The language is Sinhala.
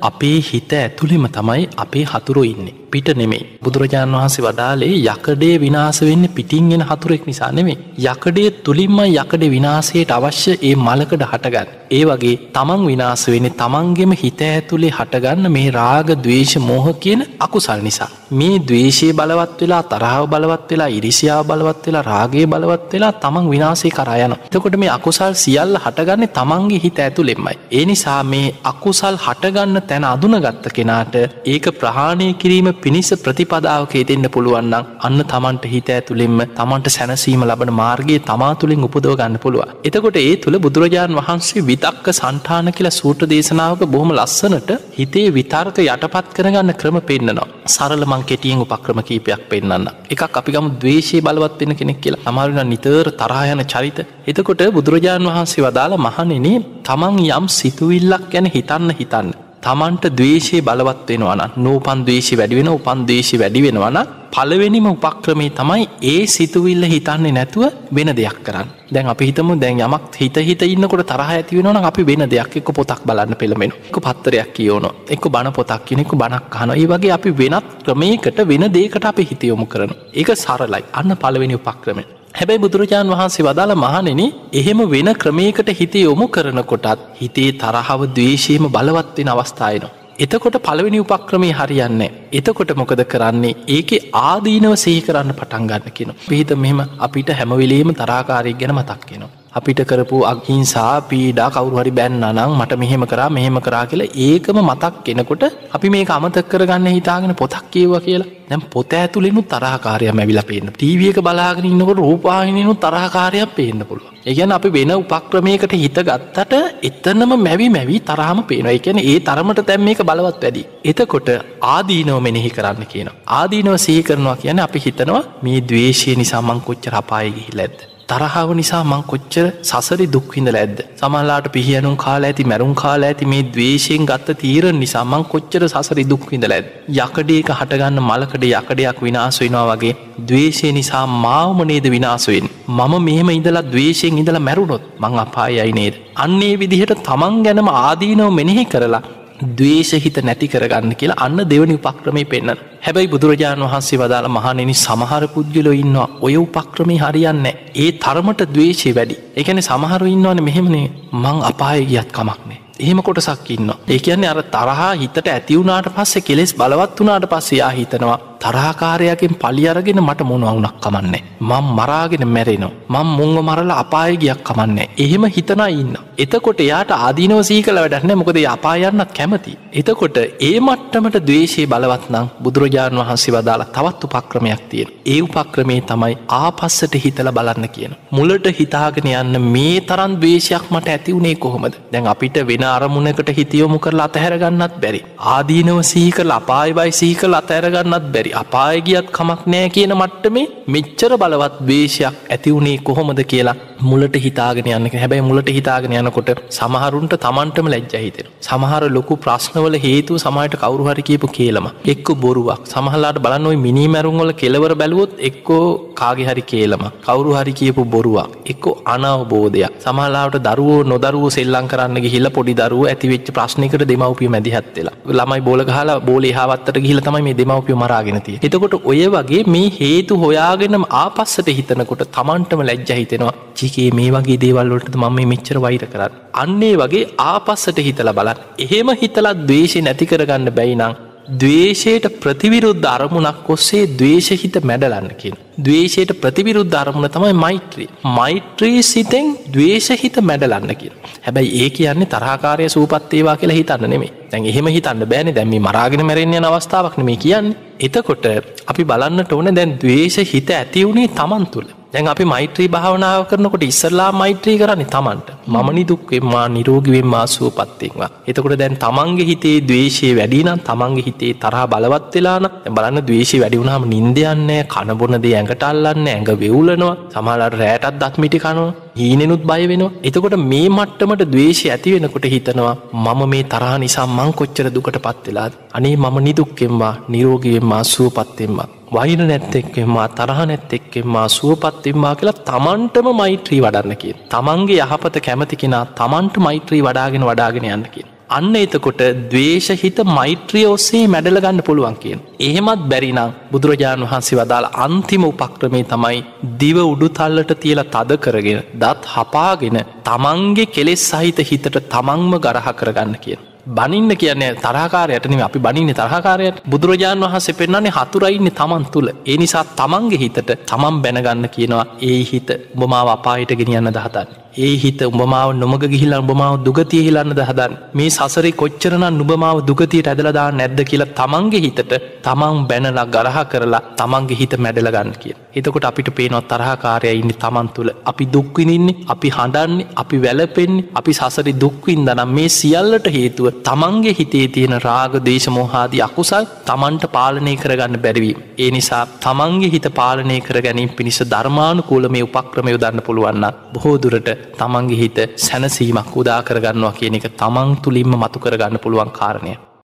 අපේ හිත ඇතුළෙම තමයි අපේ හතුරු ඉන්නේ. පිට නෙමේ. බුදුරජාණන් වහන්සේ වදාලේ යකඩේ විනාස වෙන්න පිටින්ගෙන හතුරෙක් නිසා නෙමේ. යකඩේ තුළින්ම යකඩ විනාසයට අවශ්‍ය ඒ මලකඩ හටගන්න. ඒ වගේ තමන් විනාස වෙන තමන්ගෙම හිත ඇතුළේ හටගන්න මේ රාග දවේශ මෝහ කියන අකුසල් නිසා. මේ දවේශය බලවත් වෙලා තරාව බලවත් වෙලා ඉරිසියාව බලවත් වෙලා රාගේ බලවත් වෙලා තමන් විනාසේ කරයන. එතකොට මේ අකුසල් සියල්ල හටගන්න තමන්ගේ හිත ඇතුළෙෙමයි. ඒ නිසා මේ අකුසල් හටගන්න තැන අදුනගත්ත කෙනාට ඒක ප්‍රහාණය කිරීම පිණිස ප්‍රතිපදාවක එතෙන්න්න පුළුවන්නම් අන්න තමන්ට හිත ඇතුළෙෙම තමන්ට සැනසීම ලබන මාර්ගයේ තමා තුළින් උපදව ගන්න පුළුව. එතකොට ඒ තුළ බුදුරජාණන් වහන්සේ විතක්ක සන්ටාන කියලා සූට දේශනාවක බොහොම ලස්සනට හිතේ විතර්ක යටපත් කරගන්න ක්‍රම පෙන්න්නනවා. සරලමං කෙටියෙන් උපක්‍රම කීපයක් පෙන්න්න. එකක් අපිගම දවේශය බලවත් වෙන කෙනෙක් කියලා අමාරුන නිතර තරායන චරිත. එතකොට බුදුරජාණන් වහන්සේ වදාළ මහනෙනේ තමන් යම් සිතුවිල්ලක් ගැන හිතන්න හිතන්න. තමන්ට දවේශය බලවත් වෙනවන නූපන් දවේශි වැඩිවෙන උපන් දේශි වැඩි වෙනවන පලවෙනිම උපක්‍රමේ තමයි ඒ සිතුවිල්ල හිතන්නේ නැතුව වෙන දෙයක් කරන්න. දැන් අපි හිතම දැන් යමක් හිත හිත ඉන්නකොට තරහ ඇතිවෙනවන අපි වෙන දෙයක් එක්ක පොතක් බලන්න පෙළමෙන එක පත්තරයක් කියෝන එක බණ පොතක් කියනෙකු බණක් කන ඒ වගේ අපි වෙනත් ක්‍රමයකට වෙන දේකට අපි හිතයොමු කරන ඒක සරලයි. අන්න පලවෙනි උපක්‍රමේ හැබැයි බුදුරජාණන් වහන්සේ වදාළ මහනෙන එහෙම වෙන ක්‍රමයකට හිතේ යොමු කරනකොටත් හිතේ තරහව දවේශයම බලවත්වෙන අවස්ථායනවා. එතකොට පළවෙනි උපක්‍රමේ හරියන්න. එතකොට මොකද කරන්නේ ඒක ආදීනව සහි කරන්න පටන්ගන්න කියෙන. පිහිත මෙම අපිට හැමවිලේම තරාකාරයක් ගැන මතක් කියෙනවා. අපිට කරපු අගහිංසා පීඩා කවරුහරි බැන්න නං මට මෙහෙම කරා මෙහෙම කරා කියලා ඒකම මතක් කෙනකොට අපි මේ අමතක් කරගන්න හිතාගෙන පොතක් කියව කියලා. දැම් පොත ඇතුලෙනු තරහකාරය මැවිලා පේන්න ටීවියක බලාගෙන ඉන්නකොට රූපාහිනු තරහකාරයක් පේන්න පුළුව ඒගැන අපි වෙන උපක්‍රමයකට හිත ගත්තට එතනම මැවි මැවි තරහම පේනවා. එකැන ඒ තරමට තැම් මේක බලවත් වැඩි. එතකොට ආදීනව මෙනෙහි කරන්න කියන ආදීනව සහි කරනවා කියන අපි හිතනවා මේ දවේශය නිසාමං කොච්ච රපායගිහි ලැද්ද තරහාව නිසා මං කොච්චර සසරි දුක්විඳල ඇද සමල්ලාට පිහියනුම් කාල ඇති මැරුම් කාල ඇති මේ දවේශයෙන් ගත්ත තීර නිසා මං කොච්චර සසරි දුක්විඳල ඇද යකඩේක හටගන්න මලකඩ යකඩයක් විනාස වෙනවා වගේ දවේශය නිසා මාවමනේද විනාසුවෙන් මම මෙහෙම ඉඳලා දවේශයෙන් ඉඳලා මැරුණොත් මං අපායයි නේද? අන්නේ විදිහට තමන් ගැනම ආදීනව මෙනෙහි කරලා දවේශහිත නැති කරගන්න කියලා අන්න දෙවනි උපක්‍රමය පෙන්න්න. හැබැයි බුදුරජාණන් වහන්සේ වදාළ මහනෙනි සමහර පුද්ගලො ඉන්නවා ඔය උපක්‍රමය හරියන්න ඒ තරමට දවේශය වැඩි එකන සමහරු ඉන්නවන මෙහෙමනේ මං අපාය ගියත් කමක්නේ. එහෙම කොටසක් ඉන්න. ඒ කියන්නේ අර තරහා හිතට ඇතිවුණට පස්සේ කෙලෙස් බලවත් වනාට පස්සයා හිතනවා තරාකාරයකින් පලි අරගෙන මට මොනවුනක් කමන්නේ. මං මරාගෙන මැරෙනවා. මං මුංග මරල අපායගයක් කමන්නේ. එහෙම හිතන ඉන්න. එතකොට යාට ආදීනව සීකල වැඩන්න මොකද අපායන්නත් කැමති. එතකොට ඒ මට්ටමට දවේශය බලවත්නම් බුදුරජාණන් වහන්සේ වදාලා තවත් උපක්‍රමයක් තියෙන. ඒ උපක්‍රමේ තමයි ආපස්සට හිතල බලන්න කියන. මුලට හිතාගෙන යන්න මේ තරන් දවේශයක් මට ඇතිවුණේ කොහොමද දැන් අපිට වෙන අරමුණකට හිතියොමු කරලා අතහැරගන්නත් බැරි. ආදීනව සීකල අපායබයි සීකල අතෑරගන්නත් බැරි හරි අපායගියත් කමක් නෑ කියන මට්ටමේ මෙච්චර බලවත් වේශයක් ඇතිවුණේ කොහොමද කියලා මුලට හිතාගෙන යන්න හැබැයි මුලට හිතාගෙන යනකොට සමහරුන්ට තමන්ටම ලැජ්ජ හිතෙන. සමහර ලොකු ප්‍රශ්නවල හේතු සමයට කවරුහරි කියපු කියලම එක්ක බොරුවක්. සමහලාට බලන්නොයි මිනිමැරුන්වල කෙලවර බැලුවොත් එක්කෝ කාගෙ හරි කියලම කවරු හරි කියපු බොරුවක්. එක්කෝ අනවබෝධයක්. සමහලාට දරුවෝ නොදරුව සෙල්ලං කරන්න ගිහිල පොඩි දරුව ඇතිවෙච්ච ප්‍රශ්නකට දෙමවපිය මැදිහත්වෙලා ළමයි බෝල හලා බෝල හාවත්තට ගිහිල තමයි මේ දෙමවපිය මරාගෙන තිය එතකොට ඔය වගේ මේ හේතු හොයාගෙනම් ආපස්සට හිතනකොට තමන්ටම ලැජ්ජ හිතෙනවා. චිකේ මේ වගේ දේවල්ලොට මම මෙච්චර වෛර කරන්න? අන්නේ වගේ ආපස්සට හිතල බලන්න. එහෙම හිතලත් දවේශය නැති කරගන්න බැයිනං දවේශයට ප්‍රතිවිරුද්ධ අරමුණක් ඔස්සේ දවේශහිත මැඩලන්න කියෙන්. දවේශයට ප්‍රතිවිරුද්ධ අරමුණ තමයි මෛත්‍රී. මෛත්‍රී සිතෙන් දවේශහිත මැඩලන්න කිය. හැබැයි ඒ කියන්නේ තරහකාරය සූපත්තේවා කියලා හිතන්න නෙමේ දැන් එහෙම හිතන්න බෑන දැම්ම මරාගෙන මැරෙන්ය අවස්ථාවක් නෙමේ කියන්න. එතකොට අපි බලන්නට ඕන දැන් දවේශ හිත ඇතිවුණේ තමන් තුළ. දැන් අපි මෛත්‍රී භාවනාව කරනකොට ඉස්සරලා මෛත්‍රී කරන්නේ තමන්ට. මම නිදුක්වෙන්මා නිරෝගිවෙන්මා සුවපත්තෙන්වා. එතකොට දැන් තමන්ගේ හිතේ දවේශය වැඩිනම් තමන්ගේ හිතේ තරහ බලවත් වෙලාන බලන්න දවේශය වැඩිවුණහම නින්දයන්නේ කණබොනද ඇඟට අල්ලන්න ඇඟ වෙවුලනවා. සමහලට රෑටත් දත්මිටි කනවා හීනෙනුත් බය වෙනවා එතකොට මේ මට්ටමට දවේශය ඇති වෙනකොට හිතනවා මම මේ තරහ නිසා මං කොච්චර දුකට පත්වෙලාද අනේ මම නිදුක්කෙන්වා නිරෝගිවෙන්මා සුවපත්තෙන්වා වෛන නැත්තෙක්කෙන්මා තරහ නැත්තෙක්කෙන්මා සුවපත්තිම්මා කියලා තමන්ටම මෛත්‍රී වඩන්න කිය. තමන්ගේ යහපත කැමති කෙනා තමන්ට මෛත්‍රී වඩාගෙන වඩාගෙන යන්න කිය. අන්න එතකොට දවේශහිත මෛත්‍රිය ඔස්සේ මැඩලගන්න පුළුවන් කියෙන්. එහෙමත් බැරිනම් බුදුරජාණන් වහන්සේ වදාළ අන්තිම උපක්‍රමේ තමයි දිව උඩුතල්ලට තියලා තද කරගෙන දත් හපාගෙන තමන්ගේ කෙලෙස් සහිත හිතට තමන්ම ගරහ කරගන්න කියෙන්. බනින්න කියන්නේ තරහකාරයටනම අපි බනින්න තරහකාරයට බුදුරජාණන් වහන්සේ පෙන්න්නන්නේ හතුරයින්නේ තමන් තුළ ඒ නිසා තමන්ගේ හිතට තමන් බැනගන්න කියනවා ඒ හිත උඹමාව අපායට ගෙනියන්න දහතන්න. ඒ හිත උඹමාව නොමග ගිහිල උඹමාව දුගතිය හිලන්න දහදන් මේ සසරේ කොච්චරන නුබමාව දුගතියට ඇදලදා නැද්ද කියලා තමන්ගේ හිතට තමන් බැනලා ගරහ කරලා තමන්ගේ හිත මැඩලගන්න කිය. එතකොට අපිට පේනොත් තරහකාරය ඉන්න තමන් තුළ අපි දුක්විනින්නේ අපි හඬන්නේ අපි වැලපෙන්නේ අපි සසරි දුක්වින් දනම් මේ සියල්ලට හේතුව තමන්ගේ හිතේ තියෙන රාග දේශමෝහාදී අකුසල් තමන්ට පාලනය කරගන්න බැරිවීම. ඒ නිසා තමන්ගේ හිත පාලනය කර ගැනීම පිණිස ධර්මානු කූල මේ උපක්‍රමය දන්න පුළුවන්න බොහෝදුරට තමන්ගේ හිත සැනසීමක් උදා කරගන්නවා කියන එක තමන් තුළින්ම මතු කරගන්න පුළුවන් කාරණය.